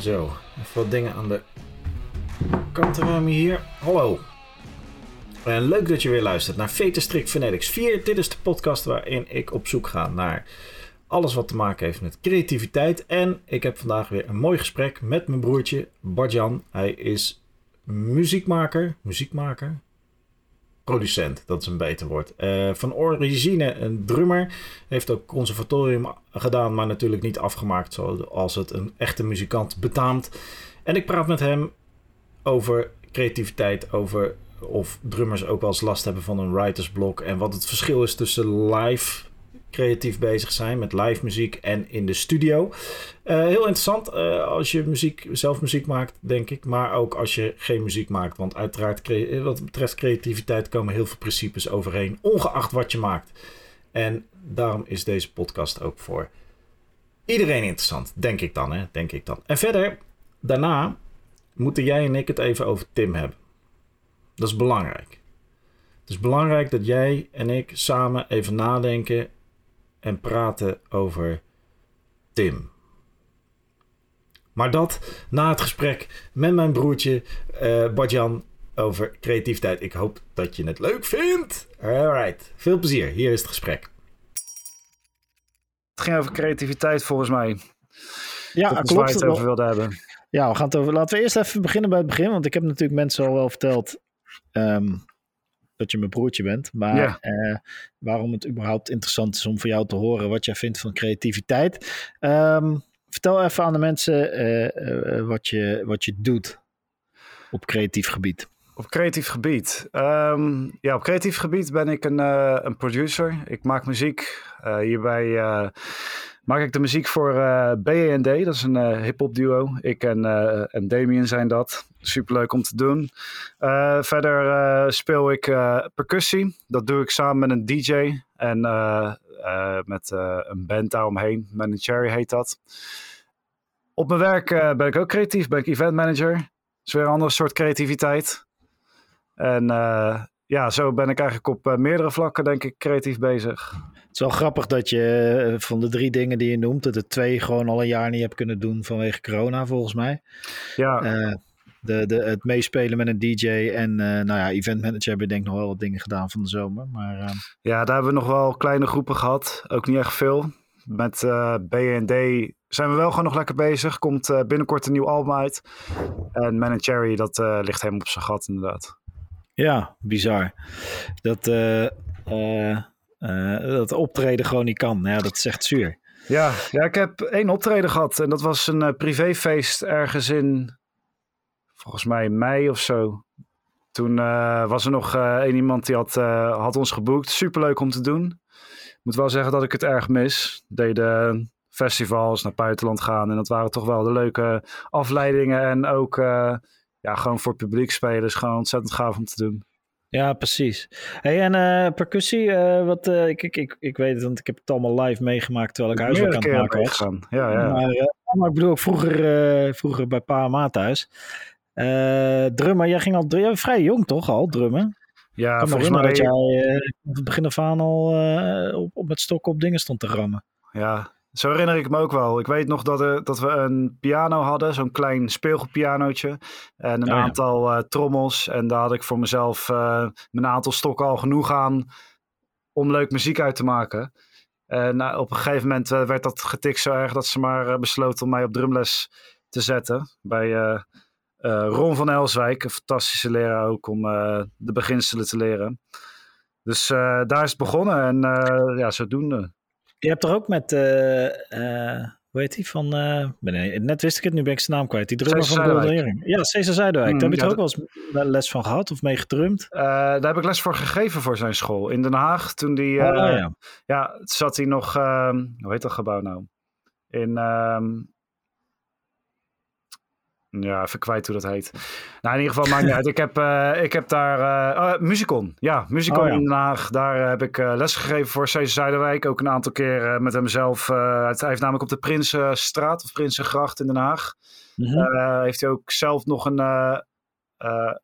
Zo, even wat dingen aan de kant ruimen hier. Hallo. En leuk dat je weer luistert naar Veter Strict Fanatics 4. Dit is de podcast waarin ik op zoek ga naar alles wat te maken heeft met creativiteit. En ik heb vandaag weer een mooi gesprek met mijn broertje Barjan. Hij is muziekmaker, muziekmaker, producent, dat is een beter woord. Uh, van origine een drummer. Heeft ook conservatorium gedaan, maar natuurlijk niet afgemaakt zoals het een echte muzikant betaamt. En ik praat met hem over creativiteit, over of drummers ook wel eens last hebben van een writersblok en wat het verschil is tussen live creatief bezig zijn met live muziek en in de studio. Uh, heel interessant uh, als je muziek, zelf muziek maakt, denk ik. Maar ook als je geen muziek maakt. Want uiteraard, wat betreft creativiteit, komen heel veel principes overeen. Ongeacht wat je maakt. En daarom is deze podcast ook voor iedereen interessant. Denk ik dan, hè? Denk ik dan. En verder, daarna moeten jij en ik het even over Tim hebben. Dat is belangrijk. Het is belangrijk dat jij en ik samen even nadenken en praten over Tim. Maar dat na het gesprek met mijn broertje uh, Badjan over creativiteit. Ik hoop dat je het leuk vindt. Alright, veel plezier. Hier is het gesprek. Het ging over creativiteit volgens mij. Ja, dat klopt. het over wilde hebben. Ja, we gaan het over. Laten we eerst even beginnen bij het begin. Want ik heb natuurlijk mensen al wel verteld um, dat je mijn broertje bent. Maar Ja. eh, waarom het überhaupt interessant is om voor jou te horen wat jij vindt van creativiteit. Ehm, vertel even aan de mensen eh, eh, wat, je, wat je doet op creatief gebied. Op creatief gebied. Ehm, ja, op creatief gebied ben ik een, een producer. Ik maak muziek. Hierbij maak ik de muziek voor eh BND. Dat is een eh hip-hop duo. Ik en, eh, en Damien zijn dat. Superleuk om te doen. Verder speel ik percussie. Dat doe ik samen met een DJ. En met een band daaromheen. Man Cherry heet dat. Op mijn werk ben ik ook creatief. Ben ik event manager. Dat is weer een andere soort creativiteit. En ja, zo ben ik eigenlijk op meerdere vlakken, denk ik, creatief bezig. Het is wel grappig dat je eh, van de drie dingen die je noemt, dat er twee gewoon al een jaar niet hebt kunnen doen vanwege corona, volgens mij. Ja, Eh, de, de, het meespelen met een DJ en eh, nou ja, event manager hebben denk ik nog wel wat dingen gedaan van de zomer. Maar ja, daar hebben we nog wel kleine groepen gehad. Ook niet echt veel. Met eh B&D zijn we wel gewoon nog lekker bezig. Komt binnenkort een nieuw album uit. En Man Cherry, dat ligt helemaal op zijn gat inderdaad. ja, bizar. Dat, eh, dat optreden gewoon niet kan. Ja, dat echt zuur. Ja, ja, ik heb één optreden gehad. En dat was een eh, privéfeest ergens in, volgens mij mei of zo. Toen eh, was er nog één iemand die had, had ons geboekt. Superleuk om te doen. Ik moet wel zeggen dat ik het erg mis. Deden festivals naar buitenland gaan. En dat waren toch wel de leuke afleidingen. En ook ja, gewoon voor publiek spelen. is gewoon ontzettend gaaf om te doen. Ja, precies. Hey, en eh, percussie, eh, wat, eh, ik, ik, ik, ik weet het, want ik heb het allemaal live meegemaakt terwijl ik huiswerk aan het maken was. Ja, ja. Maar, maar ik bedoel ook vroeger, vroeger bij pa en ma thuis. Drummen, jij ging al jij vrij jong toch al, drummen? ja ik volgens mij... dat jij op het begin af aan al op, op met stokken op dingen stond te rammen. Ja, zo herinner ik me ook wel. Ik weet nog dat, er, dat we een piano hadden, zo'n klein speelgoedpianootje. En een Oh ja. aantal eh, trommels. En daar had ik voor mezelf eh mijn aantal stokken al genoeg aan om leuk muziek uit te maken. En nou, op een gegeven moment eh, werd dat getikt zo erg dat ze maar eh, besloten om mij op drumles te zetten. Bij eh, eh, Ron van Elswijk, een fantastische leraar ook om eh, de beginselen te leren. Dus eh, daar is het begonnen en eh, ja, zodoende. Je hebt er ook met, eh, eh, hoe heet die van, eh, ben- nee, net wist ik het, nu ben ik zijn naam kwijt. Die drummer Cesar van Golden Zuidwijk. Earring. Ja, Cesar Zuidwijk. Hmm, Daar heb je ja, er ook wel eens les van gehad of mee gedrumd? Eh, daar heb ik les voor gegeven voor zijn school in Den Haag. Toen die, Oh, eh, ja. ja, zat hij nog, ehm, hoe heet dat gebouw nou? In, ehm, ja, even kwijt hoe dat heet. Nou, in ieder geval maakt niet uit. Ik heb, eh, ik heb daar, oh, Musicon. Ja, Musicon Oh, ja. in Den Haag. Daar eh, heb ik les gegeven voor Cesar Zuiderwijk. Ook een aantal keer met hemzelf. hij heeft namelijk op de Prinsenstraat of Prinsengracht in Den Haag. Eh, heeft hij ook zelf nog een,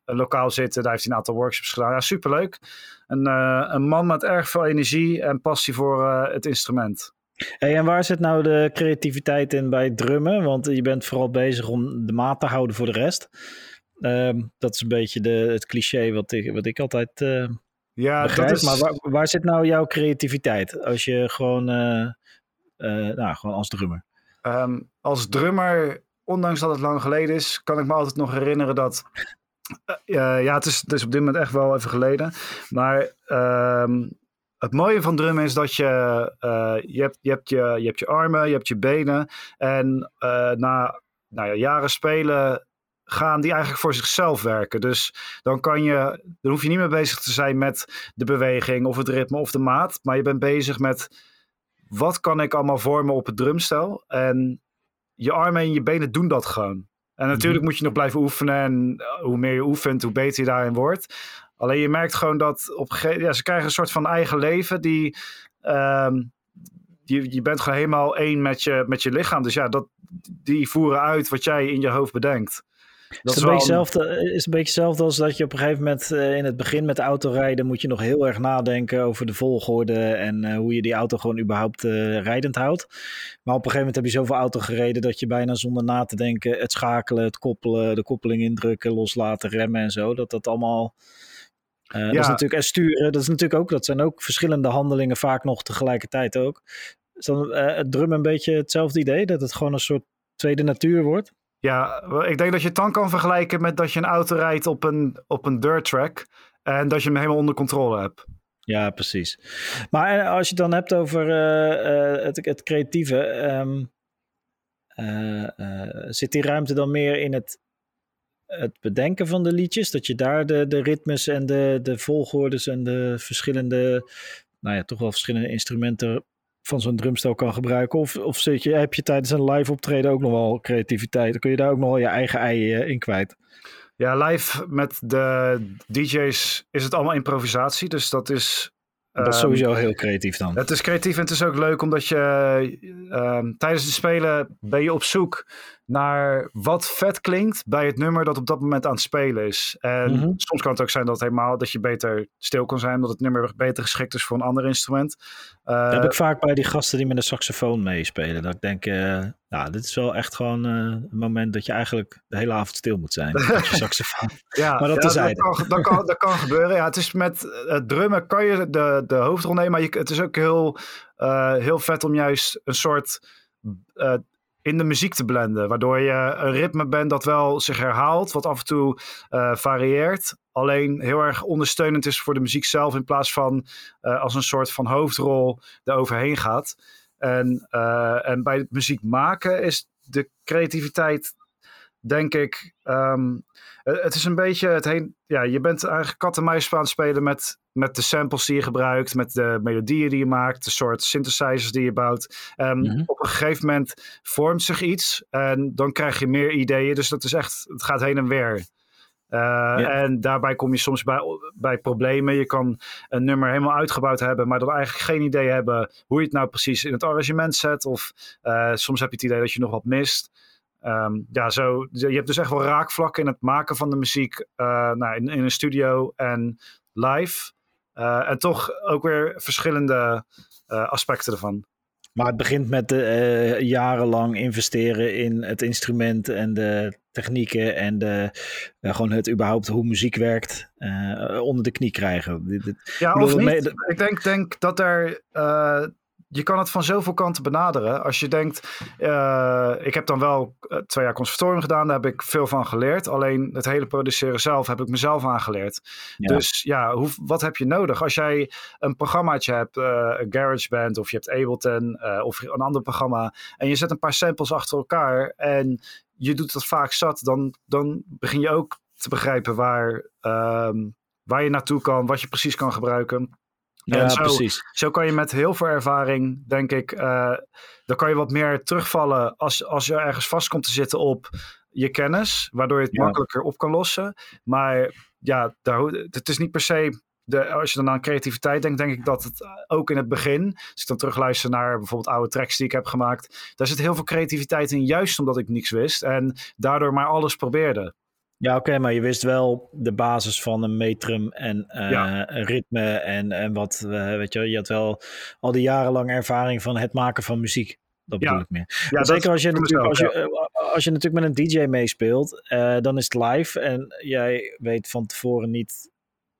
een lokaal zitten. Daar heeft hij een aantal workshops gedaan. Ja, superleuk. Een, een man met erg veel energie en passie voor het instrument. Hey, en waar zit nou de creativiteit in bij drummen? Want je bent vooral bezig om de maat te houden voor de rest. Ehm, dat is een beetje de, het cliché wat ik, wat ik altijd uh, ja, begrijp. Dat is... Maar waar, waar, zit nou jouw creativiteit als je gewoon, uh, nou, gewoon als drummer? Um, als drummer, ondanks dat het lang geleden is, kan ik me altijd nog herinneren dat ja, het is, het is op dit moment echt wel even geleden. Maar um, het mooie van drummen is dat je, uh, je, hebt, je, hebt je, je hebt je armen, je hebt je benen. En uh, na nou ja, jaren spelen gaan die eigenlijk voor zichzelf werken. Dus dan kan je, dan hoef je niet meer bezig te zijn met de beweging of het ritme of de maat. Maar je bent bezig met wat kan ik allemaal vormen op het drumstel. En je armen en je benen doen dat gewoon. En natuurlijk mhm. moet je nog blijven oefenen. En hoe meer je oefent, hoe beter je daarin wordt. Alleen je merkt gewoon dat op een ja, ze krijgen een soort van eigen leven die. Um, je, je bent gewoon helemaal één met je, met je lichaam. Dus ja, dat, die voeren uit wat jij in je hoofd bedenkt. Dat is, een beetje hetzelfde, is een beetje hetzelfde als dat je op een gegeven moment uh, in het begin met autorijden moet je nog heel erg nadenken over de volgorde en uh, hoe je die auto gewoon überhaupt uh, rijdend houdt. Maar op een gegeven moment heb je zoveel auto gereden dat je bijna zonder na te denken het schakelen, het koppelen, de koppeling indrukken, loslaten, remmen en zo, dat dat allemaal uh, ja. Dat is natuurlijk, en sturen, dat is natuurlijk ook, dat zijn ook verschillende handelingen, vaak nog tegelijkertijd ook. Is dan uh, het drum een beetje hetzelfde idee, dat het gewoon een soort tweede natuur wordt? Ja, ik denk dat je het dan kan vergelijken met dat je een auto rijdt op een, op een dirt track en dat je hem helemaal onder controle hebt. Ja, precies. Maar eh, als je het dan hebt over uh, het, het, creatieve, um, zit die ruimte dan meer in het het bedenken van de liedjes, dat je daar de, de ritmes en de, de volgordes en de verschillende, nou ja, toch wel verschillende instrumenten van zo'n drumstel kan gebruiken? Of, of zit je, heb je tijdens een live optreden ook nog wel creativiteit? Dan kun je daar ook nog wel je eigen ei eh, in kwijt. Ja, live met de DJ's is het allemaal improvisatie. Dus dat is dat is sowieso heel creatief dan. Het is creatief en het is ook leuk omdat je uh, tijdens de spelen ben je op zoek naar wat vet klinkt bij het nummer dat op dat moment aan het spelen is. En mhm. soms kan het ook zijn dat, helemaal, dat je beter stil kan zijn, dat het nummer beter geschikt is voor een ander instrument. Uh, dat heb ik vaak bij die gasten die met een saxofoon meespelen. Dat ik denk, uh, nou, dit is wel echt gewoon uh, een moment dat je eigenlijk de hele avond stil moet zijn. met je saxofoon. ja, maar dat, ja, dat, kan, dat, kan, dat kan gebeuren. Ja, het is met drummen kan je de, de hoofdrol nemen, maar je, het is ook heel, heel vet om juist een soort in de muziek te blenden. Waardoor je een ritme bent dat wel zich herhaalt, wat af en toe uh, varieert. Alleen heel erg ondersteunend is voor de muziek zelf, in plaats van uh, als een soort van hoofdrol eroverheen gaat. En, uh, en bij het muziek maken is de creativiteit, denk ik. Um, het is een beetje het heen. Ja, je bent eigenlijk kat en muis aan het spelen met met de samples die je gebruikt, met de melodieën die je maakt, de soort synthesizers die je bouwt. Um, Op een gegeven moment vormt zich iets en dan krijg je meer ideeën. Dus dat is echt, het gaat heen en weer. Uh, En daarbij kom je soms bij, bij problemen. Je kan een nummer helemaal uitgebouwd hebben, maar dan eigenlijk geen idee hebben hoe je het nou precies in het arrangement zet. Of uh, soms heb je het idee dat je nog wat mist. Um, ja, zo, je hebt dus echt wel raakvlakken in het maken van de muziek uh, nou, in, in, een studio en live. Uh, en toch ook weer verschillende uh, aspecten ervan. Maar het begint met uh, jarenlang investeren in het instrument en de technieken en de, gewoon het überhaupt hoe muziek werkt onder de knie krijgen. Ja, of niet. Ik denk, denk dat er je kan het van zoveel kanten benaderen. Als je denkt, uh, ik heb dan wel eh, twee jaar conservatorium gedaan, daar heb ik veel van geleerd. Alleen het hele produceren zelf heb ik mezelf aangeleerd. Dus ja, hoe, wat heb je nodig? Als jij een programmaatje hebt, uh, GarageBand of je hebt Ableton uh, of een ander programma, en je zet een paar samples achter elkaar en je doet dat vaak zat, dan, dan begin je ook te begrijpen waar, um, waar je naartoe kan, wat je precies kan gebruiken. Ja, zo, precies. Zo kan je met heel veel ervaring, denk ik, uh, dan kan je wat meer terugvallen als, als je ergens vast komt te zitten op je kennis, waardoor je het makkelijker op kan lossen. Maar ja, daar, het is niet per se de, als je dan aan creativiteit denkt, denk ik dat het ook in het begin, als ik dan terugluister naar bijvoorbeeld oude tracks die ik heb gemaakt, daar zit heel veel creativiteit in, juist omdat ik niks wist en daardoor maar alles probeerde. Ja, oké, maar je wist wel de basis van een metrum en uh, Ja. een ritme en, en wat, eh, weet je, je had wel al die jarenlange ervaring van het maken van muziek. Dat Ja. bedoel ik meer. Ja, Zeker als je, natuurlijk, als, je, eh, als je natuurlijk met een DJ meespeelt, eh, dan is het live en jij weet van tevoren niet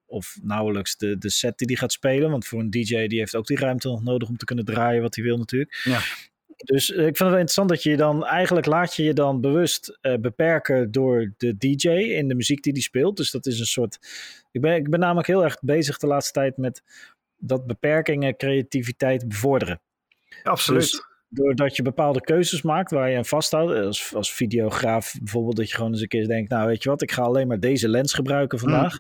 of nauwelijks de, de set die die gaat spelen. Want voor een DJ die heeft ook die ruimte nog nodig om te kunnen draaien wat hij wil natuurlijk. Ja. Dus eh, ik vind het wel interessant dat je je dan eigenlijk laat je je dan bewust eh, beperken door de DJ in de muziek die die speelt. Dus dat is een soort. Ik ben, ik ben namelijk heel erg bezig de laatste tijd met dat beperkingen creativiteit bevorderen. Absoluut. Dus doordat je bepaalde keuzes maakt waar je aan vasthoudt, als, als videograaf bijvoorbeeld, dat je gewoon eens een keer denkt, nou weet je wat, ik ga alleen maar deze lens gebruiken vandaag.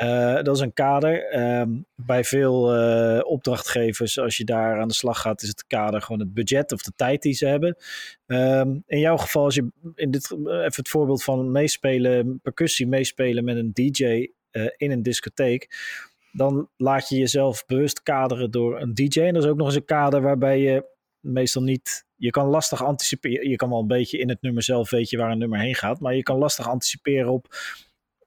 Eh, dat is een kader. Ehm, bij veel eh, opdrachtgevers, als je daar aan de slag gaat, is het kader gewoon het budget of de tijd die ze hebben. Ehm, in jouw geval, als je in dit, even het voorbeeld van meespelen, percussie meespelen met een DJ eh, in een discotheek, dan laat je jezelf bewust kaderen door een DJ. En dat is ook nog eens een kader waarbij je meestal niet. Je kan lastig anticiperen. Je kan wel een beetje in het nummer zelf weet je waar een nummer heen gaat. Maar je kan lastig anticiperen op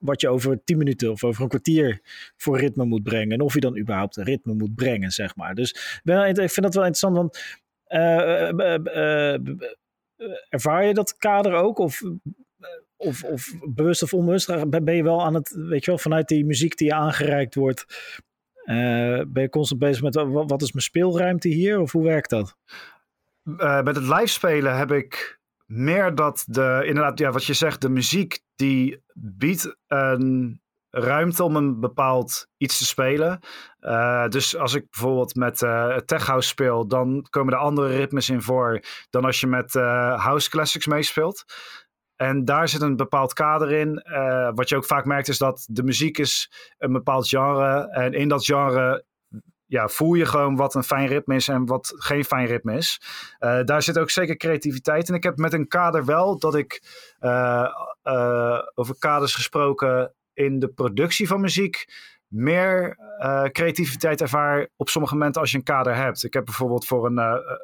wat je over 10 minuten of over een kwartier voor ritme moet brengen. En of je dan überhaupt een ritme moet brengen, zeg maar. Dus ik vind dat wel interessant, want eh, eh, eh, ervaar je dat kader ook? Of, of, of bewust of onbewust ben je wel aan het, weet je wel, vanuit die muziek die je aangereikt wordt, ben je constant bezig met wa- wat is mijn speelruimte hier? Of hoe werkt dat? Eh, met het live spelen heb ik meer dat de, inderdaad, ja, wat je zegt, de muziek die biedt een ruimte om een bepaald iets te spelen. Eh, dus als ik bijvoorbeeld met eh tech house speel, dan komen er andere ritmes in voor dan als je met eh, house classics meespeelt. En daar zit een bepaald kader in. Wat je ook vaak merkt is dat de muziek is een bepaald genre. En in dat genre ja, voel je gewoon wat een fijn ritme is en wat geen fijn ritme is. Eh, daar zit ook zeker creativiteit in. Ik heb met een kader wel dat ik eh, eh, over kaders gesproken in de productie van muziek meer creativiteit ervaar op sommige momenten als je een kader hebt. Ik heb bijvoorbeeld voor een,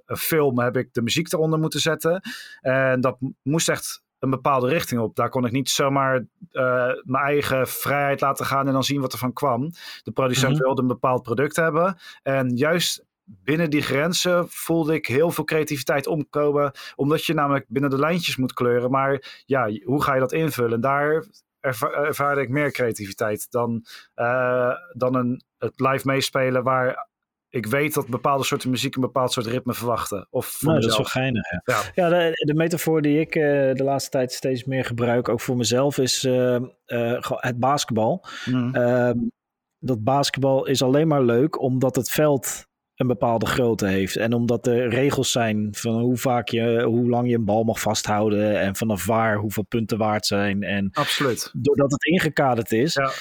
een film heb ik de muziek eronder moeten zetten. En dat moest echt een bepaalde richting op. Daar kon ik niet zomaar eh, mijn eigen vrijheid laten gaan en dan zien wat er van kwam. De producent Mhm. wilde een bepaald product hebben. En juist binnen die grenzen voelde ik heel veel creativiteit omkomen. Omdat je namelijk binnen de lijntjes moet kleuren. Maar ja, hoe ga je dat invullen? Daar erva- ervaarde ik meer creativiteit dan, eh, dan een, het live meespelen waar ik weet dat bepaalde soorten muziek een bepaald soort ritme verwachten. Of voor Nou, dat is wel mezelf. geinig. Ja, Ja. de, de metafoor die ik eh, de laatste tijd steeds meer gebruik, ook voor mezelf, is eh, eh, het basketbal. Mhm. Ehm, dat basketbal is alleen maar leuk omdat het veld een bepaalde grootte heeft. En omdat er regels zijn van hoe vaak je, hoe lang je een bal mag vasthouden. En vanaf waar hoeveel punten waard zijn. En Absoluut. doordat het ingekaderd is, Ja.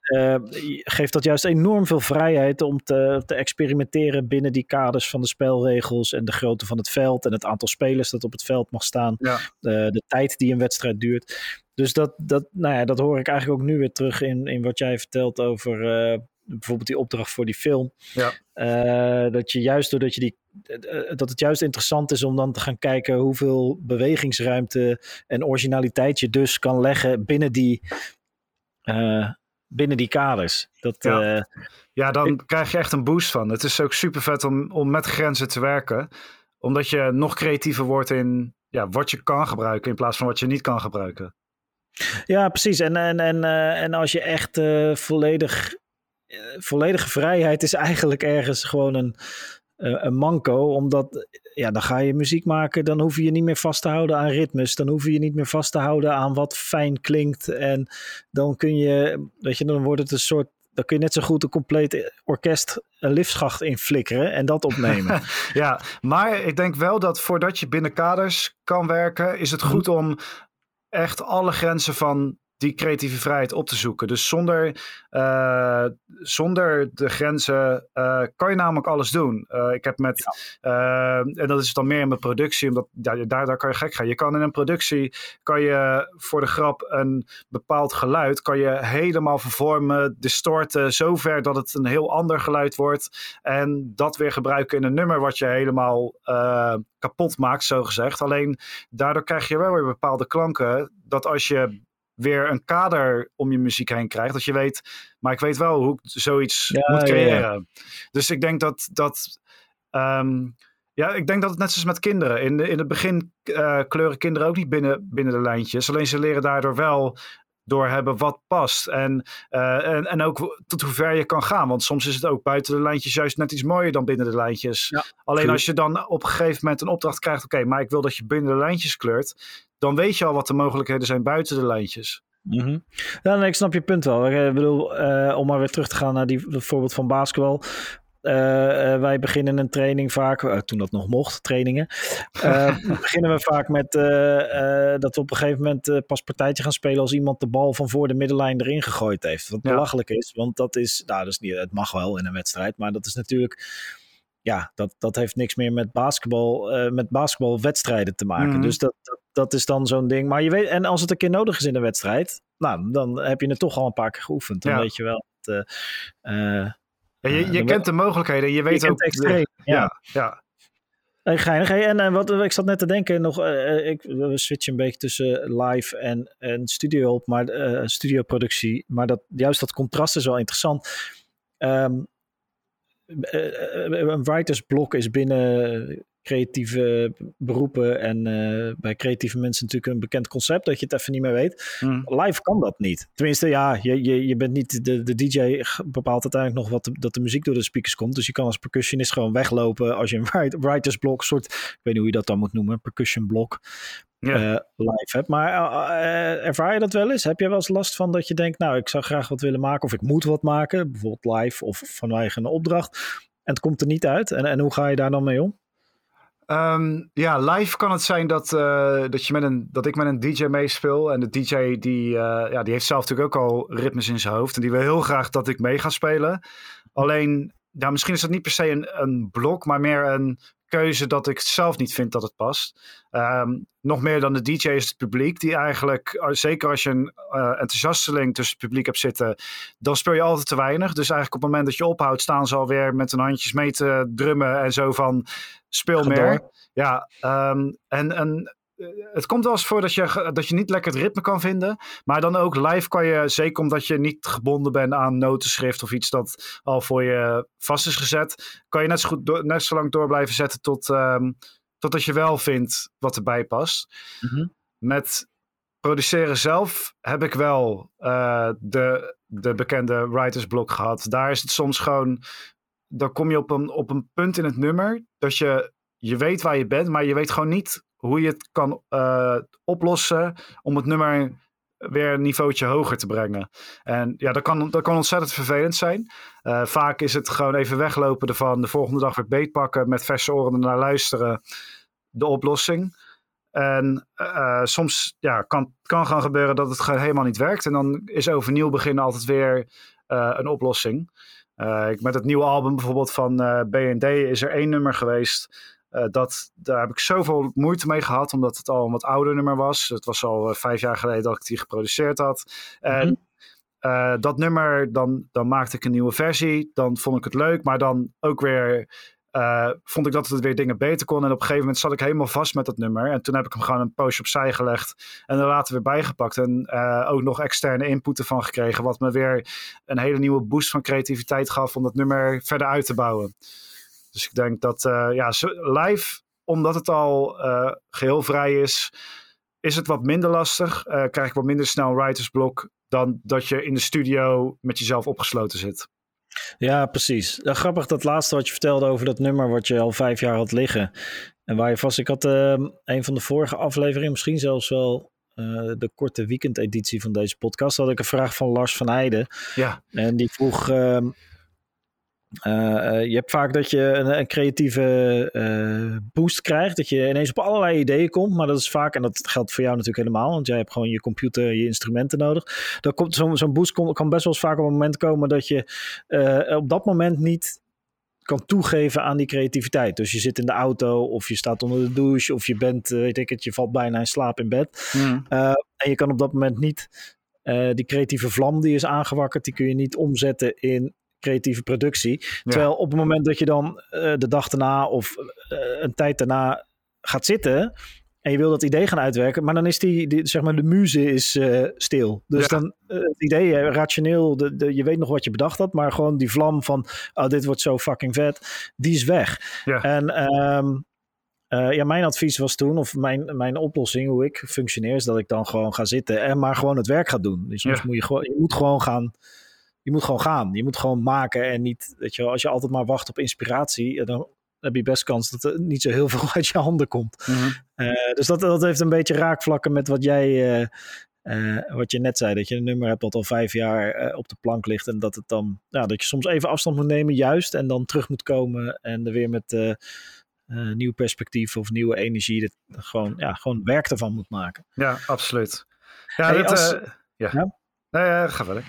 Eh, geeft dat juist enorm veel vrijheid om te, te experimenteren binnen die kaders van de spelregels en de grootte van het veld en het aantal spelers dat op het veld mag staan, Ja. de tijd die een wedstrijd duurt. Dus dat, dat, nou ja, dat hoor ik eigenlijk ook nu weer terug in, in wat jij vertelt over eh, bijvoorbeeld die opdracht voor die film. Ja. Eh, dat je juist doordat je die dat het juist interessant is om dan te gaan kijken hoeveel bewegingsruimte en originaliteit je dus kan leggen binnen die, binnen die kaders. Dat, Ja. eh, Ja, dan krijg je echt een boost van. Het is ook super vet om, om met grenzen te werken. Omdat je nog creatiever wordt in ja, wat je kan gebruiken in plaats van wat je niet kan gebruiken. Ja, precies. En, en, en, eh, en als je echt eh, volledig, volledige vrijheid is eigenlijk ergens gewoon een, een manco. Omdat ja, dan ga je muziek maken, dan hoef je je niet meer vast te houden aan ritmes. Dan hoef je je niet meer vast te houden aan wat fijn klinkt. En dan kun je, weet je, dan wordt het een soort. Dan kun je net zo goed een compleet orkest een liftschacht in flikkeren en dat opnemen. Ja, maar ik denk wel dat voordat je binnen kaders kan werken, is het goed om echt alle grenzen van die creatieve vrijheid op te zoeken. Dus zonder, eh, zonder de grenzen eh, kan je namelijk alles doen. Eh, ik heb met, en dat is dan meer in mijn productie, omdat ja, daar, daar kan je gek gaan. Je kan in een productie, kan je voor de grap een bepaald geluid, kan je helemaal vervormen, distorten, zover dat het een heel ander geluid wordt. En dat weer gebruiken in een nummer wat je helemaal kapot maakt, zo gezegd. Alleen daardoor krijg je wel weer bepaalde klanken, dat als je weer een kader om je muziek heen krijgt. Dat je weet, maar ik weet wel hoe ik zoiets Ja, moet ja, creëren. Dus ik denk dat dat. ehm, ja, ik denk dat het net zoals met kinderen. In, de, in het begin eh, kleuren kinderen ook niet binnen, binnen de lijntjes. Alleen ze leren daardoor wel door hebben wat past. En, eh, en, en ook tot hoe ver je kan gaan. Want soms is het ook buiten de lijntjes juist net iets mooier dan binnen de lijntjes. Ja, Alleen true. als je dan op een gegeven moment een opdracht krijgt. Oké, maar ik wil dat je binnen de lijntjes kleurt. Dan weet je al wat de mogelijkheden zijn buiten de lijntjes. Mhm. Ja, nee, ik snap je punt wel. Ik bedoel, eh, om maar weer terug te gaan naar die, dat voorbeeld van basketbal. Eh, eh, wij beginnen een training vaak, eh, toen dat nog mocht, trainingen. beginnen we vaak met dat we op een gegeven moment pas partijtje gaan spelen als iemand de bal van voor de middenlijn erin gegooid heeft. Wat belachelijk is, want dat is, nou, dat is niet, het mag wel in een wedstrijd, maar dat is natuurlijk, ja, dat, dat heeft niks meer met basketbal, eh, met basketbalwedstrijden te maken. Mhm. Dus dat, dat, dat is dan zo'n ding. Maar je weet, en als het een keer nodig is in een wedstrijd, nou, dan heb je het toch al een paar keer geoefend. Dan Ja. weet je wel. Dat, Ja, je Eh, je kent de mogelijkheden. Je weet je ook. kent extreem, ja. ja, ja. Hey, geinig. Hey, en eh, wat, ik zat net te denken, nog, eh, ik, we switchen een beetje tussen live en, en studio op, maar eh studioproductie. Maar dat, juist dat contrast is wel interessant. Eh, eh, een writersblok is binnen creatieve beroepen en eh, bij creatieve mensen natuurlijk een bekend concept dat je het even niet meer weet. Hm. Live kan dat niet. Tenminste, ja, je, je, je bent niet de, de DJ bepaalt uiteindelijk nog wat de, dat de muziek door de speakers komt. Dus je kan als percussionist gewoon weglopen als je een write- writersblok, soort, ik weet niet hoe je dat dan moet noemen, percussion blok Ja. eh, live hebt. Maar eh, ervaar je dat wel eens? Heb je wel eens last van dat je denkt, nou, ik zou graag wat willen maken of ik moet wat maken, bijvoorbeeld live of vanwege een opdracht en het komt er niet uit? En, en hoe ga je daar dan mee om? Ehm, ja, live kan het zijn dat, eh, dat, je met een, dat ik met een DJ meespeel. En de DJ die, eh, ja, die heeft zelf natuurlijk ook al ritmes in zijn hoofd. En die wil heel graag dat ik mee ga spelen. Alleen, ja, misschien is dat niet per se een, een blok, maar meer een keuze dat ik zelf niet vind dat het past. Ehm, nog meer dan de DJ is het publiek, die eigenlijk, eh, zeker als je een eh enthousiasteling tussen het publiek hebt zitten, dan speel je altijd te weinig. Dus eigenlijk op het moment dat je ophoudt, staan ze alweer met hun handjes mee te drummen en zo van speel meer. Ja, ehm, en, en het komt wel eens voor dat je, dat je niet lekker het ritme kan vinden. Maar dan ook live kan je, zeker omdat je niet gebonden bent aan notenschrift of iets dat al voor je vast is gezet, kan je net zo, goed door, net zo lang door blijven zetten tot, ehm, totdat je wel vindt wat erbij past. Mhm. Met produceren zelf heb ik wel eh, de, de bekende writersblok gehad. Daar is het soms gewoon, dan kom je op een, op een punt in het nummer dat je, je weet waar je bent, maar je weet gewoon niet hoe je het kan eh, oplossen om het nummer weer een niveautje hoger te brengen. En ja, dat kan, dat kan ontzettend vervelend zijn. Eh, vaak is het gewoon even weglopen ervan, de volgende dag weer beetpakken, met verse oren ernaar luisteren, de oplossing. En eh, soms ja, kan kan gaan gebeuren dat het gewoon helemaal niet werkt. En dan is overnieuw beginnen altijd weer een oplossing. Met het nieuwe album bijvoorbeeld van B&D is er één nummer geweest. Eh, dat, daar heb ik zoveel moeite mee gehad, omdat het al een wat ouder nummer was. Het was al eh, vijf jaar geleden dat ik die geproduceerd had. En Mhm. eh, dat nummer, dan, dan maakte ik een nieuwe versie. Dan vond ik het leuk, maar dan ook weer vond ik dat het weer dingen beter kon. En op een gegeven moment zat ik helemaal vast met dat nummer. En toen heb ik hem gewoon een poosje opzij gelegd. En er later weer bijgepakt. En ook nog externe input ervan gekregen. Wat me weer een hele nieuwe boost van creativiteit gaf om dat nummer verder uit te bouwen. Dus ik denk dat eh, ja, live, omdat het al eh, geheel vrij is, is het wat minder lastig. Eh, krijg ik wat minder snel een writersblok dan dat je in de studio met jezelf opgesloten zit. Ja, precies. Ja, grappig dat laatste wat je vertelde over dat nummer wat je al vijf jaar had liggen. En waar je vast... Ik had ehm, een van de vorige afleveringen, misschien zelfs wel de korte weekendeditie van deze podcast, had ik een vraag van Lars van Heijden. Ja, En die vroeg... ehm, eh, eh, je hebt vaak dat je een, een creatieve eh, boost krijgt. Dat je ineens op allerlei ideeën komt. Maar dat is vaak, en dat geldt voor jou natuurlijk helemaal. Want jij hebt gewoon je computer, je instrumenten nodig. Zo'n zo'n boost kom- kan best wel eens vaak op een moment komen dat je eh, op dat moment niet kan toegeven aan die creativiteit. Dus je zit in de auto of je staat onder de douche of je bent, eh, weet ik het, je valt bijna in slaap in bed. Mm. Uh, en je kan op dat moment niet uh, die creatieve vlam die is aangewakkerd, die kun je niet omzetten in creatieve productie. Terwijl op het moment dat je dan uh, de dag daarna of uh, een tijd daarna gaat zitten en je wil dat idee gaan uitwerken, maar dan is die, die zeg maar, de muze is eh, stil. Dus Ja. dan eh, het idee, eh, rationeel, de, de, je weet nog wat je bedacht had, maar gewoon die vlam van, oh, dit wordt zo fucking vet, die is weg. Ja. En ehm, eh, ja, mijn advies was toen, of mijn, mijn oplossing, hoe ik functioneer, is dat ik dan gewoon ga zitten en maar gewoon het werk ga doen. Dus soms Ja. moet je gewoon, je moet gewoon gaan, je moet gewoon gaan. Je moet gewoon maken en niet, weet je wel, als je altijd maar wacht op inspiratie, dan heb je best kans dat er niet zo heel veel uit je handen komt. Mhm. Eh, dus dat, dat heeft een beetje raakvlakken met wat jij, eh, eh, wat je net zei. Dat je een nummer hebt dat al vijf jaar op de plank ligt. En dat het dan, ja, dat je soms even afstand moet nemen, juist. En dan terug moet komen en er weer met nieuw perspectief of nieuwe energie. Dat, gewoon, ja, gewoon werk ervan moet maken. Ja, absoluut. Ja, Hey, dit, als- ja. Ja? Nee, eh, ga verder.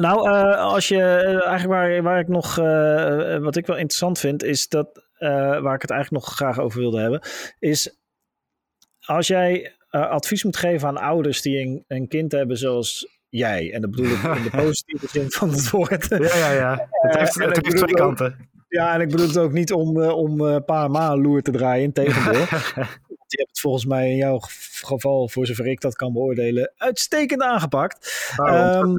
Nou, eh, als je eh, eigenlijk waar, waar ik nog, eh, wat ik wel interessant vind, is dat eh, waar ik het eigenlijk nog graag over wilde hebben, is als jij advies moet geven aan ouders die een, een kind hebben zoals jij, en dat bedoel ik in de positieve zin van het woord. Ja, ja, ja. Het heeft, het heeft twee ook- kanten. Ja, en ik bedoel het ook niet om, om pa en ma een loer te draaien, integendeel. Die hebt het volgens mij in jouw geval, voor zover ik dat kan beoordelen, uitstekend aangepakt. Ehm.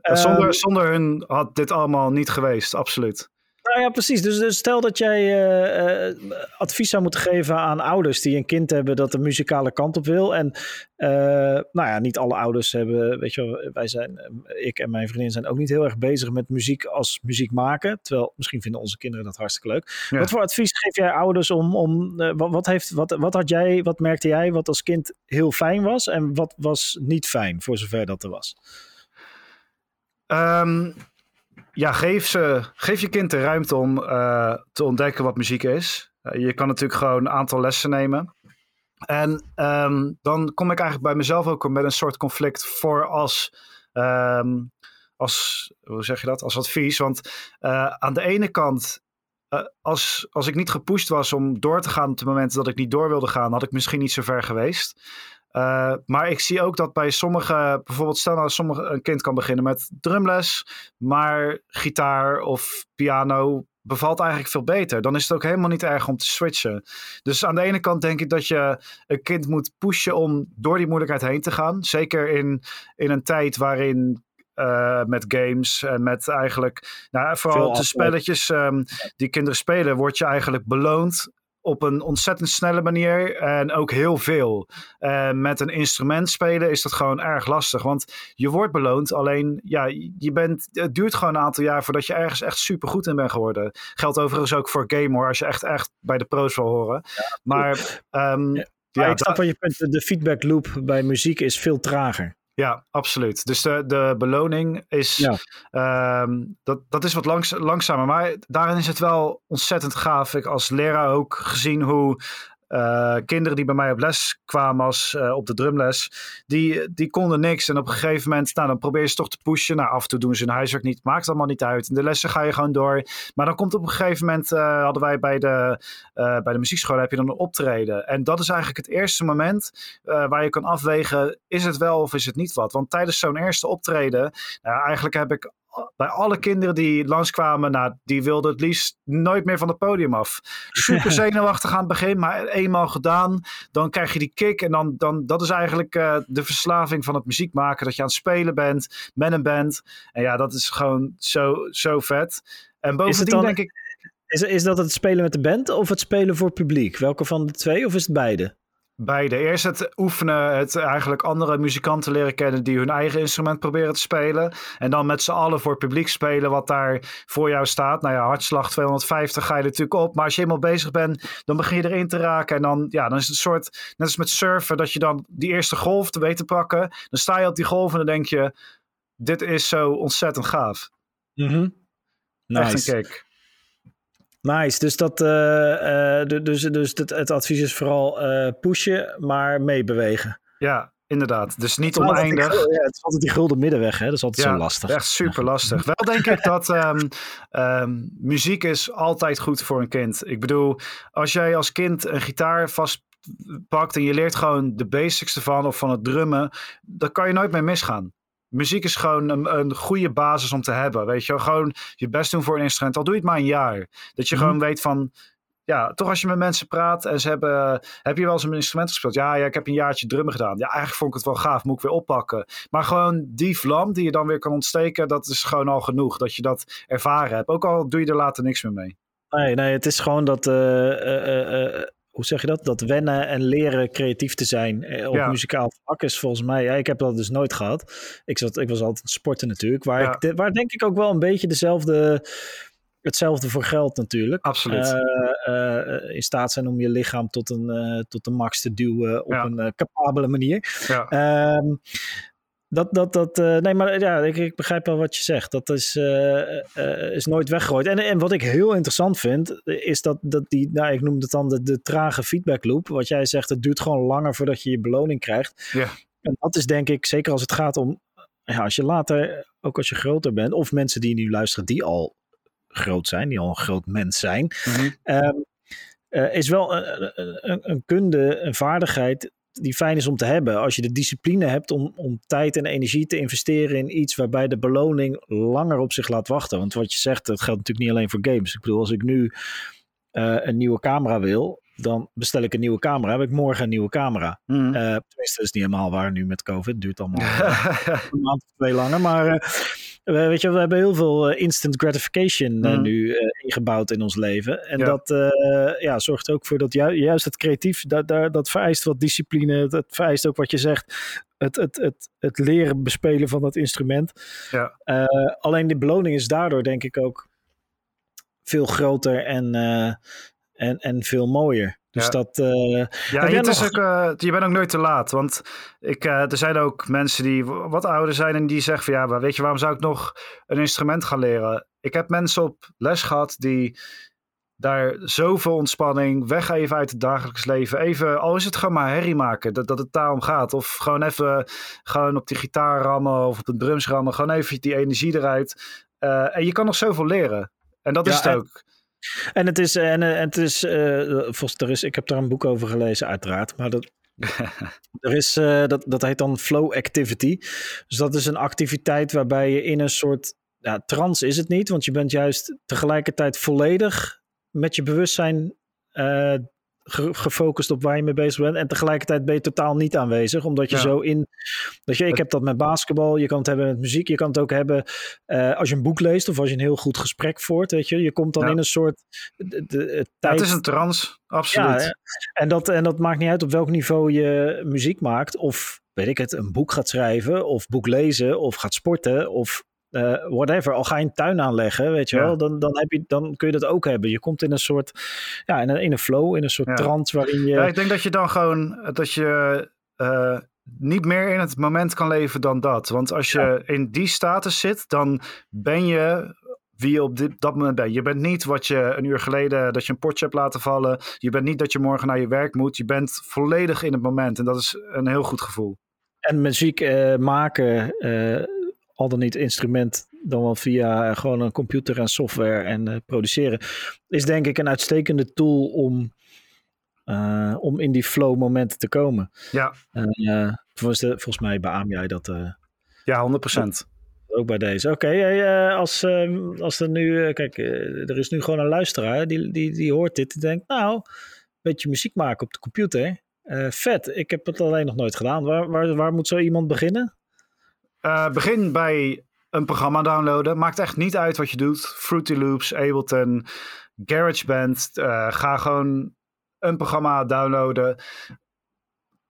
Eh, zonder, ehm, zonder hun had dit allemaal niet geweest, absoluut. Nou ja, precies. Dus, dus stel dat jij eh, eh, advies zou moeten geven aan ouders die een kind hebben dat de muzikale kant op wil. En eh, nou ja, niet alle ouders hebben, weet je wel, wij zijn, ik en mijn vriendin zijn ook niet heel erg bezig met muziek als muziek maken. Terwijl misschien vinden onze kinderen dat hartstikke leuk. Ja. Wat voor advies geef jij ouders om, om wat, wat, heeft, wat, wat had jij, wat merkte jij wat als kind heel fijn was en wat was niet fijn voor zover dat er was? Ehm, ja, geef, ze, geef je kind de ruimte om eh, te ontdekken wat muziek is. Eh, je kan natuurlijk gewoon een aantal lessen nemen. En ehm, dan kom ik eigenlijk bij mezelf ook met een soort conflict voor als, ehm, als hoe zeg je dat, als advies. Want eh, aan de ene kant, als, als ik niet gepusht was om door te gaan op het moment dat ik niet door wilde gaan, had ik misschien niet zo ver geweest. Uh, maar ik zie ook dat bij sommige, bijvoorbeeld stel nou sommige, een kind kan beginnen met drumles, maar gitaar of piano bevalt eigenlijk veel beter. Dan is het ook helemaal niet erg om te switchen. Dus aan de ene kant denk ik dat je een kind moet pushen om door die moeilijkheid heen te gaan. Zeker in, in een tijd waarin uh, met games en met eigenlijk, nou, vooral de spelletjes um, die kinderen spelen, word je eigenlijk beloond op een ontzettend snelle manier en ook heel veel. Uh, met een instrument spelen is dat gewoon erg lastig, want je wordt beloond, alleen ja, je bent, het duurt gewoon een aantal jaar voordat je ergens echt super goed in bent geworden. Geldt overigens ook voor game hoor, als je echt, echt bij de pro's wil horen. Ja, maar um, ja, ja, ik snap wat je punt, de feedback loop bij muziek is veel trager. Ja, absoluut. Dus de, de beloning is, ja. um, dat, dat is wat langs, langzamer. Maar daarin is het wel ontzettend gaaf. Ik als leraar ook gezien hoe uh, kinderen die bij mij op les kwamen als uh, op de drumles, die, die konden niks. En op een gegeven moment, nou dan probeer je ze toch te pushen. Nou af en toe doen ze hun huiswerk niet, maakt allemaal niet uit. In de lessen ga je gewoon door. Maar dan komt op een gegeven moment, uh, hadden wij bij de, bij de muziekschool, heb je dan een optreden. En dat is eigenlijk het eerste moment waar je kan afwegen, is het wel of is het niet wat? Want tijdens zo'n eerste optreden, nou, eigenlijk heb ik bij alle kinderen die langskwamen, nou, die wilden het liefst nooit meer van het podium af. Super zenuwachtig aan het begin, maar eenmaal gedaan, dan krijg je die kick. En dan, dan dat is eigenlijk uh, de verslaving van het muziek maken. Dat je aan het spelen bent met een band. En ja, dat is gewoon zo, zo vet. En bovendien dan, denk ik... Is, is dat het spelen met de band of het spelen voor het publiek? Welke van de twee of is het beide? Beide. Eerst het oefenen, het eigenlijk andere muzikanten leren kennen die hun eigen instrument proberen te spelen. En dan met z'n allen voor het publiek spelen wat daar voor jou staat. Nou ja, hartslag 250 ga je natuurlijk op. Maar als je eenmaal bezig bent, dan begin je erin te raken. En dan, ja, dan is het een soort, net als met surfen, dat je dan die eerste golf te weten pakken. Dan sta je op die golf en dan denk je, dit is zo ontzettend gaaf. Mm -hmm. nice. Echt een kick. Nice, dus, dat, uh, uh, dus, dus het, het, advies is vooral uh, pushen, maar meebewegen. Ja, inderdaad. Dus niet oneindig. Die, ja, het is altijd die gulden middenweg, hè? dat is altijd ja, zo lastig. echt super lastig. Wel denk ik dat um, um, muziek is altijd goed voor een kind. Ik bedoel, als jij als kind een gitaar vastpakt en je leert gewoon de basics ervan of van het drummen, dan kan je nooit meer misgaan muziek is gewoon een, een, goede basis om te hebben. Weet je, gewoon je best doen voor een instrument. Al doe je het maar een jaar. Dat je mm. gewoon weet van. ja, toch als je met mensen praat en ze hebben, heb je wel eens een instrument gespeeld? Ja, ja, ik heb een jaartje drummen gedaan. Ja, eigenlijk vond ik het wel gaaf, moet ik weer oppakken. Maar gewoon die vlam die je dan weer kan ontsteken, dat is gewoon al genoeg. Dat je dat ervaren hebt. Ook al doe je er later niks meer mee. Nee, nee, het is gewoon dat, uh, uh, hoe zeg je dat? Dat wennen en leren creatief te zijn op muzikaal vlak is volgens mij, ja, ik heb dat dus nooit gehad. Ik, zat, ik was altijd sporten natuurlijk, waar, ik, waar denk ik ook wel een beetje dezelfde hetzelfde voor geld natuurlijk. Absoluut. Uh, uh, in staat zijn om je lichaam tot een, uh, tot de max te duwen op een capabele manier. Ja. Ehm, dat, dat, dat, nee, maar ja, ik, ik, begrijp wel wat je zegt. Dat is, is nooit weggegooid. En, en wat ik heel interessant vind, is dat, dat die, nou, ik noem het dan de, de trage feedback loop. Wat jij zegt, het duurt gewoon langer voordat je je beloning krijgt. Ja. En dat is denk ik, zeker als het gaat om, ja, als je later, ook als je groter bent, of mensen die nu luisteren die al groot zijn, die al een groot mens zijn, mhm. ehm, eh, is wel een, een, een, kunde, een vaardigheid die fijn is om te hebben. Als je de discipline hebt om, om tijd en energie te investeren in iets waarbij de beloning langer op zich laat wachten. Want wat je zegt, dat geldt natuurlijk niet alleen voor games. Ik bedoel, als ik nu eh, een nieuwe camera wil, dan bestel ik een nieuwe camera. Heb ik morgen een nieuwe camera. Mm. Uh, tenminste, dat is niet helemaal waar nu met COVID. Het duurt allemaal een maand of twee langer. Maar weet je, we hebben heel veel eh, instant gratification eh, mhm. nu eh, ingebouwd in ons leven. En dat ja, zorgt ook voor dat juist het creatief, dat, dat, dat vereist wat discipline. Dat vereist ook wat je zegt. Het, het, het, het leren bespelen van dat instrument. Ja. alleen de beloning is daardoor denk ik ook veel groter en, en, en veel mooier. Dus ja. dat. Uh, ja, je, nog... ook, uh, je bent ook nooit te laat. Want ik, uh, er zijn ook mensen die wat ouder zijn en die zeggen van ja, weet je, waarom zou ik nog een instrument gaan leren? Ik heb mensen op les gehad die daar zoveel ontspanning, weg even uit het dagelijks leven. Even, al is het gewoon maar herrie maken, dat, dat het daarom gaat. Of gewoon even gewoon op die gitaar rammen of op de drums rammen. Gewoon even die energie eruit. en je kan nog zoveel leren. En dat is het ook. En het is, en, en het is, uh, er is, ik heb daar een boek over gelezen, uiteraard. Maar dat, er is, uh, dat, dat heet dan flow activity. Dus dat is een activiteit waarbij je in een soort, ja, trance is het niet, want je bent juist tegelijkertijd volledig met je bewustzijn uh, gefocust op waar je mee bezig bent. En tegelijkertijd ben je totaal niet aanwezig. Omdat je zo in. Dat je, ik heb dat met basketbal. Je kan het hebben met muziek. Je kan het ook hebben uh, als je een boek leest. Of als je een heel goed gesprek voert. Weet je. Je komt dan in een soort. De, de, tijd... het is een trance. Absoluut. Ja, en, dat, en dat maakt niet uit op welk niveau je muziek maakt. Of weet ik het, een boek gaat schrijven. Of boek lezen. Of gaat sporten. Of uh, whatever, al ga je een tuin aanleggen, weet je wel, dan, dan, heb je, dan kun je dat ook hebben. Je komt in een soort, ja, in een, in een flow, in een soort trance waarin je... Ja, ik denk dat je dan gewoon, dat je uh, niet meer in het moment kan leven dan dat. Want als je in die status zit, dan ben je wie je op dit, dat moment bent. Je bent niet wat je een uur geleden, dat je een potje hebt laten vallen. Je bent niet dat je morgen naar je werk moet. Je bent volledig in het moment en dat is een heel goed gevoel. En muziek uh, maken al dan niet instrument, dan wel via eh, gewoon een computer en software en uh, produceren, is denk ik een uitstekende tool om, uh, om in die flow momenten te komen. Ja. volgens, de, volgens mij beaam jij dat. ja, 100%. Ook bij deze. Oké, okay, als, als er nu, kijk, er is nu gewoon een luisteraar die, die, die hoort dit en denkt, nou, een beetje muziek maken op de computer. vet, ik heb het alleen nog nooit gedaan. Waar, waar, waar moet zo iemand beginnen? Uh, begin bij een programma downloaden. Maakt echt niet uit wat je doet. Fruity Loops, Ableton, GarageBand. Uh, ga gewoon een programma downloaden.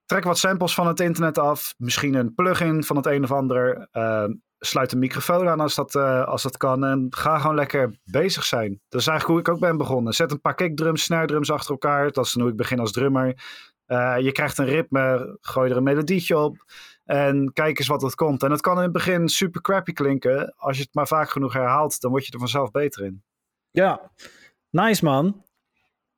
Trek wat samples van het internet af. Misschien een plugin van het een of ander. Uh, sluit een microfoon aan als dat, als dat kan. En ga gewoon lekker bezig zijn. Dat is eigenlijk hoe ik ook ben begonnen. Zet een paar kickdrums, snare drums achter elkaar. Dat is hoe ik begin als drummer. je krijgt een ritme. Gooi er een melodietje op. En kijk eens wat het komt. En het kan in het begin super crappy klinken. Als je het maar vaak genoeg herhaalt, dan word je er vanzelf beter in. Ja, nice man.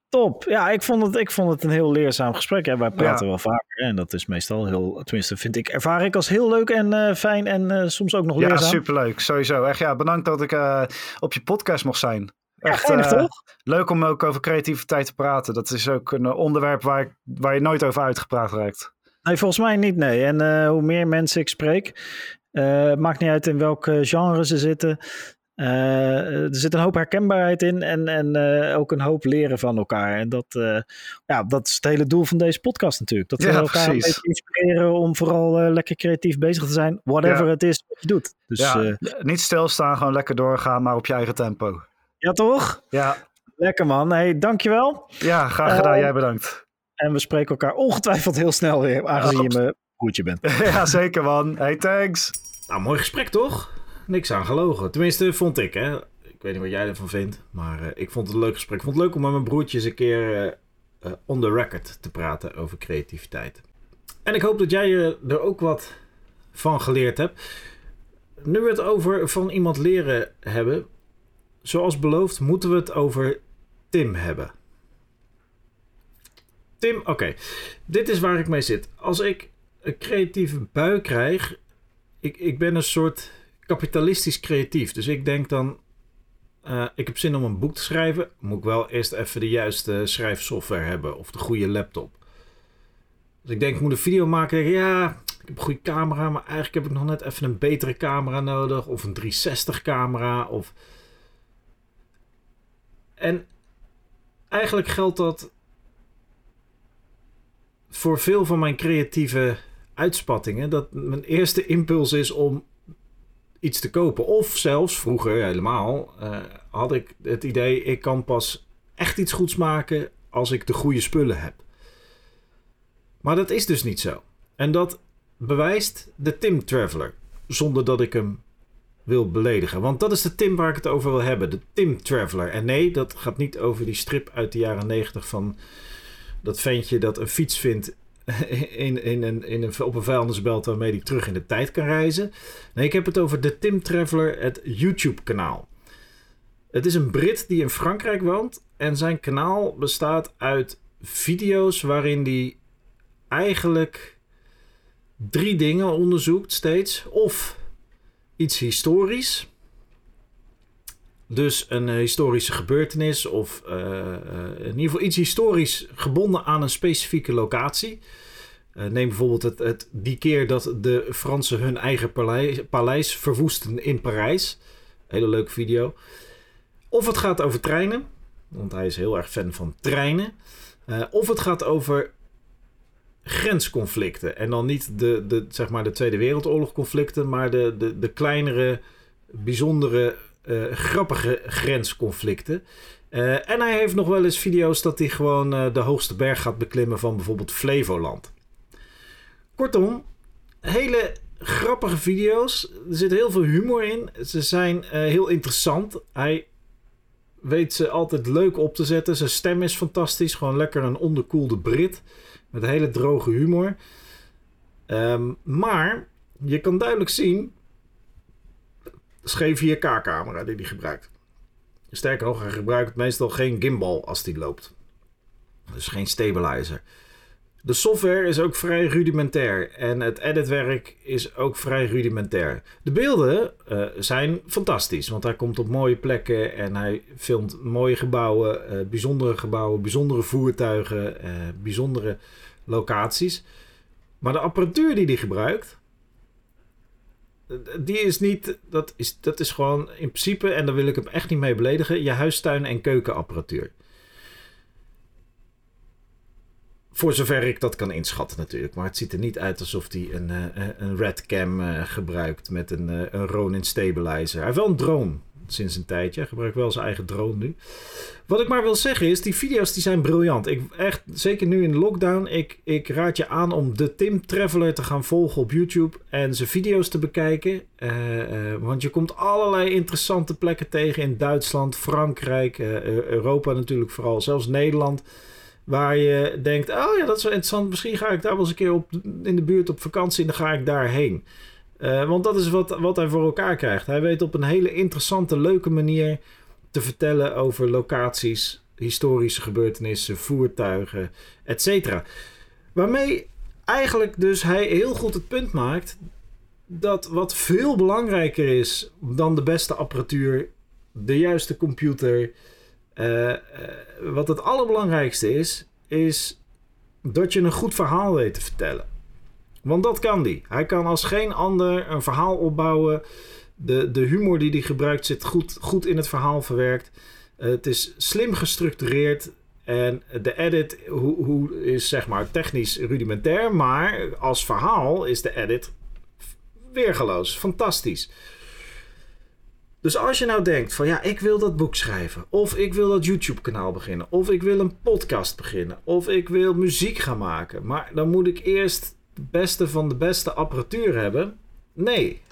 Top. Ja, ik vond het, ik vond het een heel leerzaam gesprek. Hè. Wij praten wel vaker. En dat is meestal heel, tenminste vind ik, ervaar ik als heel leuk en uh, fijn en uh, soms ook nog leerzaam. Ja, superleuk. Sowieso. Echt ja, bedankt dat ik uh, op je podcast mocht zijn. Echt ja, toch? leuk om ook over creativiteit te praten. Dat is ook een onderwerp waar, ik, waar je nooit over uitgepraat raakt. Nee, volgens mij niet, nee. En uh, hoe meer mensen ik spreek, uh, maakt niet uit in welk genre ze zitten. Uh, er zit een hoop herkenbaarheid in en, en ook een hoop leren van elkaar. En dat, ja, dat is het hele doel van deze podcast natuurlijk. Dat we ja, elkaar precies. een beetje inspireren om vooral lekker creatief bezig te zijn. Whatever ja. het is wat je doet. Dus, ja, niet stilstaan, gewoon lekker doorgaan, maar op je eigen tempo. Ja, toch? Ja. Lekker man. Hey, dankjewel. Ja, graag gedaan. Jij bedankt. En we spreken elkaar ongetwijfeld heel snel weer, aangezien je mijn broertje bent. ja, zeker man. Hey, thanks. Nou, mooi gesprek toch? Niks aan gelogen. Tenminste, vond ik hè. Ik weet niet wat jij ervan vindt, maar uh, ik vond het een leuk gesprek. Ik vond het leuk om met mijn broertje eens een keer uh, uh, on the record te praten over creativiteit. En ik hoop dat jij er ook wat van geleerd hebt. Nu we het over van iemand leren hebben, zoals beloofd, moeten we het over Tim hebben. Tim, oké. Dit is waar ik mee zit. Als ik een creatieve bui krijg, ik, ik ben een soort kapitalistisch creatief. Dus ik denk dan, uh, ik heb zin om een boek te schrijven. Moet ik wel eerst even de juiste schrijfsoftware hebben of de goede laptop. Dus ik denk, ik moet een video maken. Ja, ik heb een goede camera, maar eigenlijk heb ik nog net even een betere camera nodig. Of een 360 camera. Of... En eigenlijk geldt dat voor veel van mijn creatieve uitspattingen. Dat mijn eerste impuls is om iets te kopen. Of zelfs vroeger helemaal uh, had ik het idee, ik kan pas echt iets goeds maken als ik de goede spullen heb. Maar dat is dus niet zo. En dat bewijst de Tim Traveler. Zonder dat ik hem wil beledigen. Want dat is de Tim waar ik het over wil hebben. De Tim Traveler. En nee, dat gaat niet over die strip uit de jaren 90 van dat ventje dat een fiets vindt in, in, een, in een, op een vuilnisbelt waarmee hij terug in de tijd kan reizen. Nee, ik heb het over de Tim Traveler, het YouTube-kanaal. Het is een Brit die in Frankrijk woont en zijn kanaal bestaat uit video's waarin hij eigenlijk drie dingen onderzoekt steeds. Of iets historisch. Dus een historische gebeurtenis of uh, uh, in ieder geval iets historisch gebonden aan een specifieke locatie. Neem bijvoorbeeld het, het, die keer dat de Fransen hun eigen paleis, paleis verwoesten in Parijs. Hele leuke video. Of het gaat over treinen, want hij is heel erg fan van treinen. of het gaat over grensconflicten. En dan niet de, de, zeg maar de Tweede Wereldoorlog conflicten, maar de, de, de kleinere, bijzondere uh, grappige grensconflicten. Uh, en hij heeft nog wel eens video's dat hij gewoon uh, de hoogste berg gaat beklimmen van bijvoorbeeld Flevoland. Kortom, hele grappige video's. Er zit heel veel humor in. Ze zijn heel interessant. Hij weet ze altijd leuk op te zetten. Zijn stem is fantastisch. Gewoon lekker een onderkoelde Brit. Met hele droge humor. Um, maar je kan duidelijk zien is geen 4K-camera die hij gebruikt. Sterker nog, hij gebruikt meestal geen gimbal als die loopt. Dus geen stabilizer. De software is ook vrij rudimentair en het editwerk is ook vrij rudimentair. De beelden uh, zijn fantastisch, want hij komt op mooie plekken en hij filmt mooie gebouwen, uh, bijzondere gebouwen, bijzondere voertuigen, uh, bijzondere locaties. Maar de apparatuur die hij gebruikt, die is niet, dat is, dat is gewoon in principe, en daar wil ik hem echt niet mee beledigen, je huistuin- en keukenapparatuur. Voor zover ik dat kan inschatten natuurlijk. Maar het ziet er niet uit alsof hij een, uh, een Redcam uh, gebruikt met een, uh, een Ronin stabilizer. Hij heeft wel een drone sinds een tijdje. Gebruikt wel zijn eigen drone nu. Wat ik maar wil zeggen is, die video's die zijn briljant. Ik, echt, zeker nu in de lockdown, ik, ik raad je aan om de Tim Traveler te gaan volgen op YouTube en zijn video's te bekijken. Uh, uh, want je komt allerlei interessante plekken tegen in Duitsland, Frankrijk, uh, Europa natuurlijk vooral, zelfs Nederland. Waar je denkt, oh ja, dat is wel interessant. Misschien ga ik daar wel eens een keer op, in de buurt op vakantie en dan ga ik daarheen. Uh, want dat is wat, wat hij voor elkaar krijgt. Hij weet op een hele interessante, leuke manier te vertellen over locaties, historische gebeurtenissen, voertuigen, etc. Waarmee eigenlijk dus hij heel goed het punt maakt dat wat veel belangrijker is dan de beste apparatuur, de juiste computer. Uh, uh, wat het allerbelangrijkste is, is dat je een goed verhaal weet te vertellen. Want dat kan hij. Hij kan als geen ander een verhaal opbouwen De, de humor die hij gebruikt zit goed, goed in het verhaal verwerkt. Eh, het is slim gestructureerd. En de edit hoe, hoe is zeg maar technisch rudimentair. Maar als verhaal is de edit weergeloos. Fantastisch. Dus als je nou denkt van ja, ik wil dat boek schrijven. Of ik wil dat YouTube kanaal beginnen. Of ik wil een podcast beginnen. Of ik wil muziek gaan maken. Maar dan moet ik eerst de beste van de beste apparatuur hebben. Nee.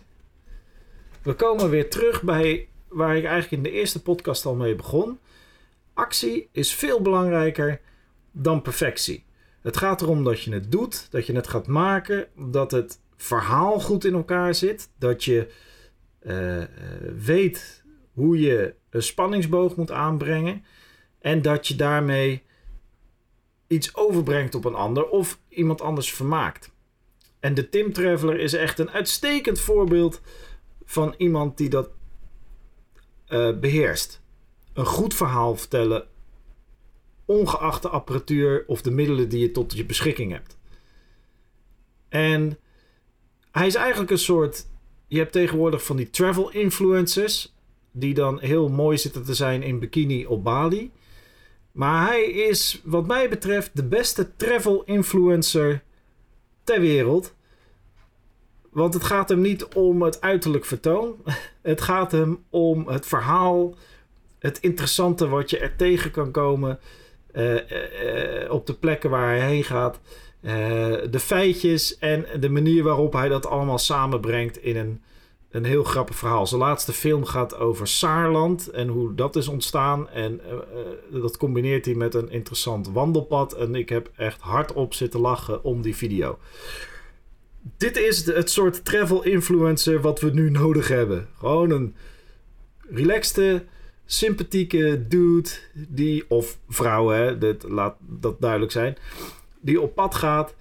We komen weer terug bij waar ik eigenlijk in de eerste podcast al mee begon. Actie is veel belangrijker dan perfectie. Het gaat erom dat je het doet, dat je het gaat maken, dat het verhaal goed in elkaar zit, dat je uh, weet hoe je een spanningsboog moet aanbrengen en dat je daarmee iets overbrengt op een ander of iemand anders vermaakt. En de Tim Traveler is echt een uitstekend voorbeeld van iemand die dat uh, beheerst. Een goed verhaal vertellen, ongeacht de apparatuur of de middelen die je tot je beschikking hebt. En hij is eigenlijk een soort. Je hebt tegenwoordig van die travel influencers. Die dan heel mooi zitten te zijn in bikini op Bali. Maar hij is, wat mij betreft, de beste travel influencer ter wereld. Want het gaat hem niet om het uiterlijk vertoon. Het gaat hem om het verhaal. Het interessante wat je er tegen kan komen. Uh, uh, op de plekken waar hij heen gaat. De feitjes en de manier waarop hij dat allemaal samenbrengt in een, een heel grappig verhaal. Zijn laatste film gaat over Saarland en hoe dat is ontstaan. En dat combineert hij met een interessant wandelpad. En ik heb echt hardop zitten lachen om die video dit is het soort travel influencer wat we nu nodig hebben. Gewoon een relaxte, sympathieke dude die, of vrouw, hè, dit, laat dat duidelijk zijn, die op pad gaat,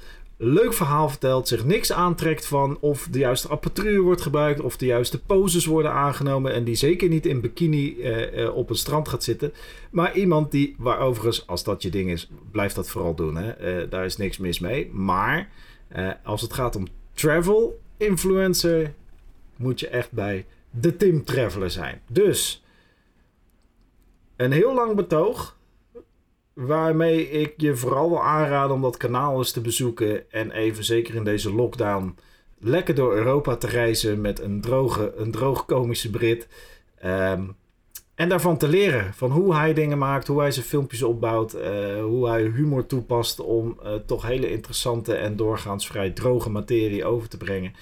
leuk verhaal vertelt, zich niks aantrekt van of de juiste apparatuur wordt gebruikt, of de juiste poses worden aangenomen en die zeker niet in bikini eh, eh, op een strand gaat zitten, maar iemand die, waar overigens, als dat je ding is, blijf dat vooral doen, hè. Eh, daar is niks mis mee, maar als het gaat om travel influencer, moet je echt bij de Tim Traveler zijn. Dus een heel lang betoog. Waarmee ik je vooral wil aanraden om dat kanaal eens te bezoeken. En even zeker in deze lockdown lekker door Europa te reizen met een droge, een droog komische Brit. Um, en daarvan te leren. Van hoe hij dingen maakt, hoe hij zijn filmpjes opbouwt. Uh, hoe hij humor toepast om uh, toch hele interessante en doorgaans vrij droge materie over te brengen.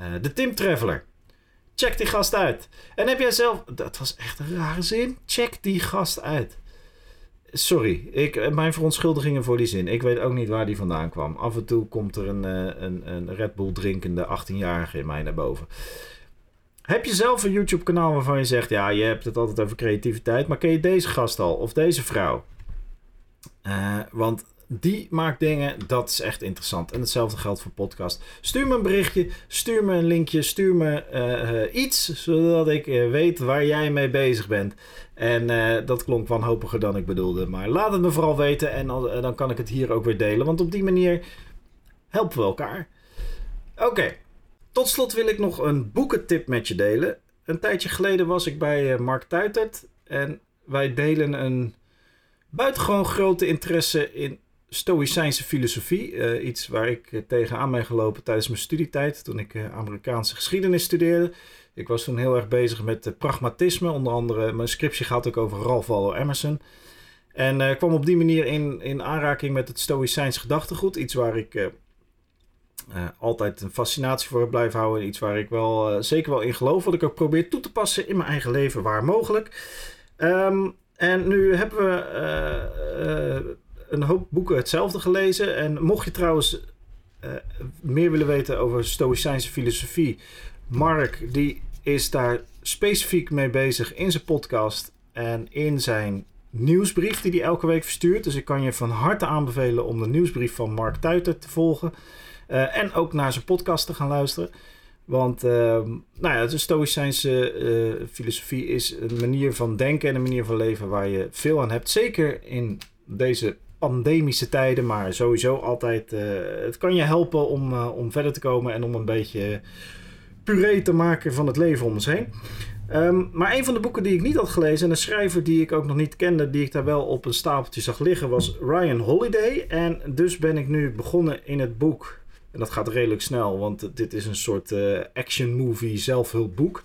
Uh, de Tim Traveler. Check die gast uit. En heb jij zelf. Dat was echt een rare zin. Check die gast uit. Sorry, ik, mijn verontschuldigingen voor die zin. Ik weet ook niet waar die vandaan kwam. Af en toe komt er een, een, een Red Bull drinkende 18-jarige in mij naar boven. Heb je zelf een YouTube kanaal waarvan je zegt, ja, je hebt het altijd over creativiteit, maar ken je deze gast al of deze vrouw? Uh, want die maakt dingen, dat is echt interessant. En hetzelfde geldt voor podcast. Stuur me een berichtje, stuur me een linkje, stuur me iets, zodat ik weet waar jij mee bezig bent. En dat klonk wanhopiger dan ik bedoelde. Maar laat het me vooral weten en dan kan ik het hier ook weer delen. Want op die manier helpen we elkaar. Oké, tot slot wil ik nog een boekentip met je delen. Een tijdje geleden was ik bij eh, Mark Tuitert en wij delen een buitengewoon grote interesse in Stoïcijnse filosofie. Iets waar ik tegenaan ben gelopen tijdens mijn studietijd, toen ik Amerikaanse geschiedenis studeerde. Ik was toen heel erg bezig met pragmatisme, onder andere mijn scriptie gaat ook over Ralph Waldo Emerson. En kwam op die manier in, in aanraking met het Stoïcijns gedachtegoed, iets waar ik uh, altijd een fascinatie voor blijven houden. Iets waar ik wel uh, zeker wel in geloof. Wat ik ook probeer toe te passen in mijn eigen leven waar mogelijk. Um, en nu hebben we uh, een hoop boeken hetzelfde gelezen. En mocht je trouwens meer willen weten over Stoïcijnse filosofie. Mark die is daar specifiek mee bezig in zijn podcast. En in zijn nieuwsbrief die hij elke week verstuurt. Dus ik kan je van harte aanbevelen om de nieuwsbrief van Mark Tuiter te volgen. Uh, en ook naar zijn podcast te gaan luisteren. Want uh, nou ja, de Stoïcijnse uh, filosofie is een manier van denken en een manier van leven waar je veel aan hebt. Zeker in deze pandemische tijden, maar sowieso altijd. Het kan je helpen om, om verder te komen en om een beetje puree te maken van het leven om ons heen. Ehm, maar een van de boeken die ik niet had gelezen en een schrijver die ik ook nog niet kende, die ik daar wel op een stapeltje zag liggen, was Ryan Holiday. En dus ben ik nu begonnen in het boek. En dat gaat redelijk snel, want dit is een soort uh, action movie zelfhulpboek.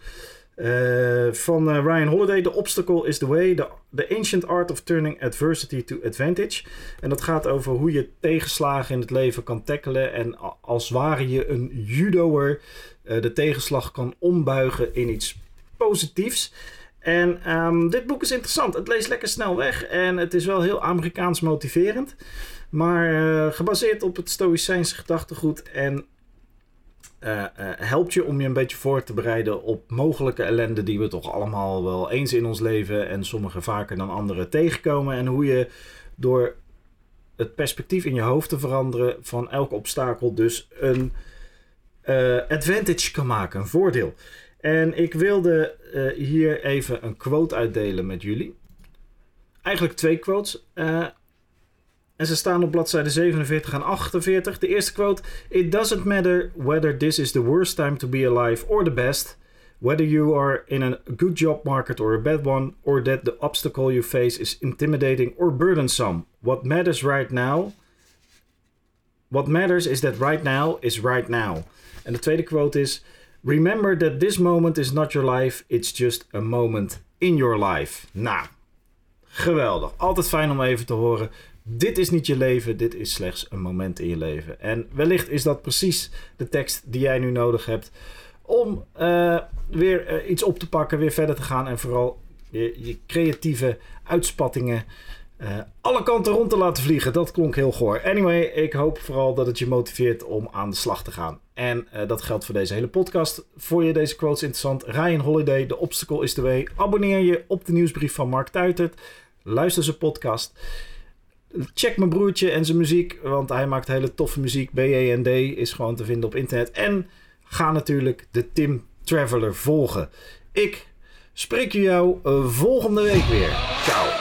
Uh, van uh, Ryan Holiday, The Obstacle is the Way, the, the, Ancient Art of Turning Adversity to Advantage. En dat gaat over hoe je tegenslagen in het leven kan tackelen en als ware je een judoer de tegenslag kan ombuigen in iets positiefs. En um, dit boek is interessant. Het leest lekker snel weg en het is wel heel Amerikaans motiverend. Maar gebaseerd op het Stoïcijnse gedachtegoed en uh, helpt je om je een beetje voor te bereiden op mogelijke ellende die we toch allemaal wel eens in ons leven en sommige vaker dan andere tegenkomen. En hoe je door het perspectief in je hoofd te veranderen van elk obstakel dus een advantage kan maken, een voordeel. En ik wilde hier even een quote uitdelen met jullie. Eigenlijk twee quotes. En ze staan op bladzijde 47 en 48. De eerste quote: It doesn't matter whether this is the worst time to be alive or the best, whether you are in a good job market or a bad one, or that the obstacle you face is intimidating or burdensome. What matters right now. What matters is that right now is right now. En de tweede quote is: Remember that this moment is not your life, it's just a moment in your life. Nou, geweldig. Altijd fijn om even te horen dit is niet je leven, dit is slechts een moment in je leven. En wellicht is dat precies de tekst die jij nu nodig hebt om uh, weer uh, iets op te pakken, weer verder te gaan en vooral je creatieve uitspattingen uh, alle kanten rond te laten vliegen. Dat klonk heel goor. Anyway, ik hoop vooral dat het je motiveert om aan de slag te gaan. En dat geldt voor deze hele podcast. Voor je deze quotes interessant? Ryan Holiday, The Obstacle is the Way. Abonneer je op de nieuwsbrief van Mark Tuitert. Luister zijn podcast. Check mijn broertje en zijn muziek, want hij maakt hele toffe muziek. BEND is gewoon te vinden op internet. En ga natuurlijk de Tim Traveler volgen. Ik spreek jou volgende week weer. Ciao.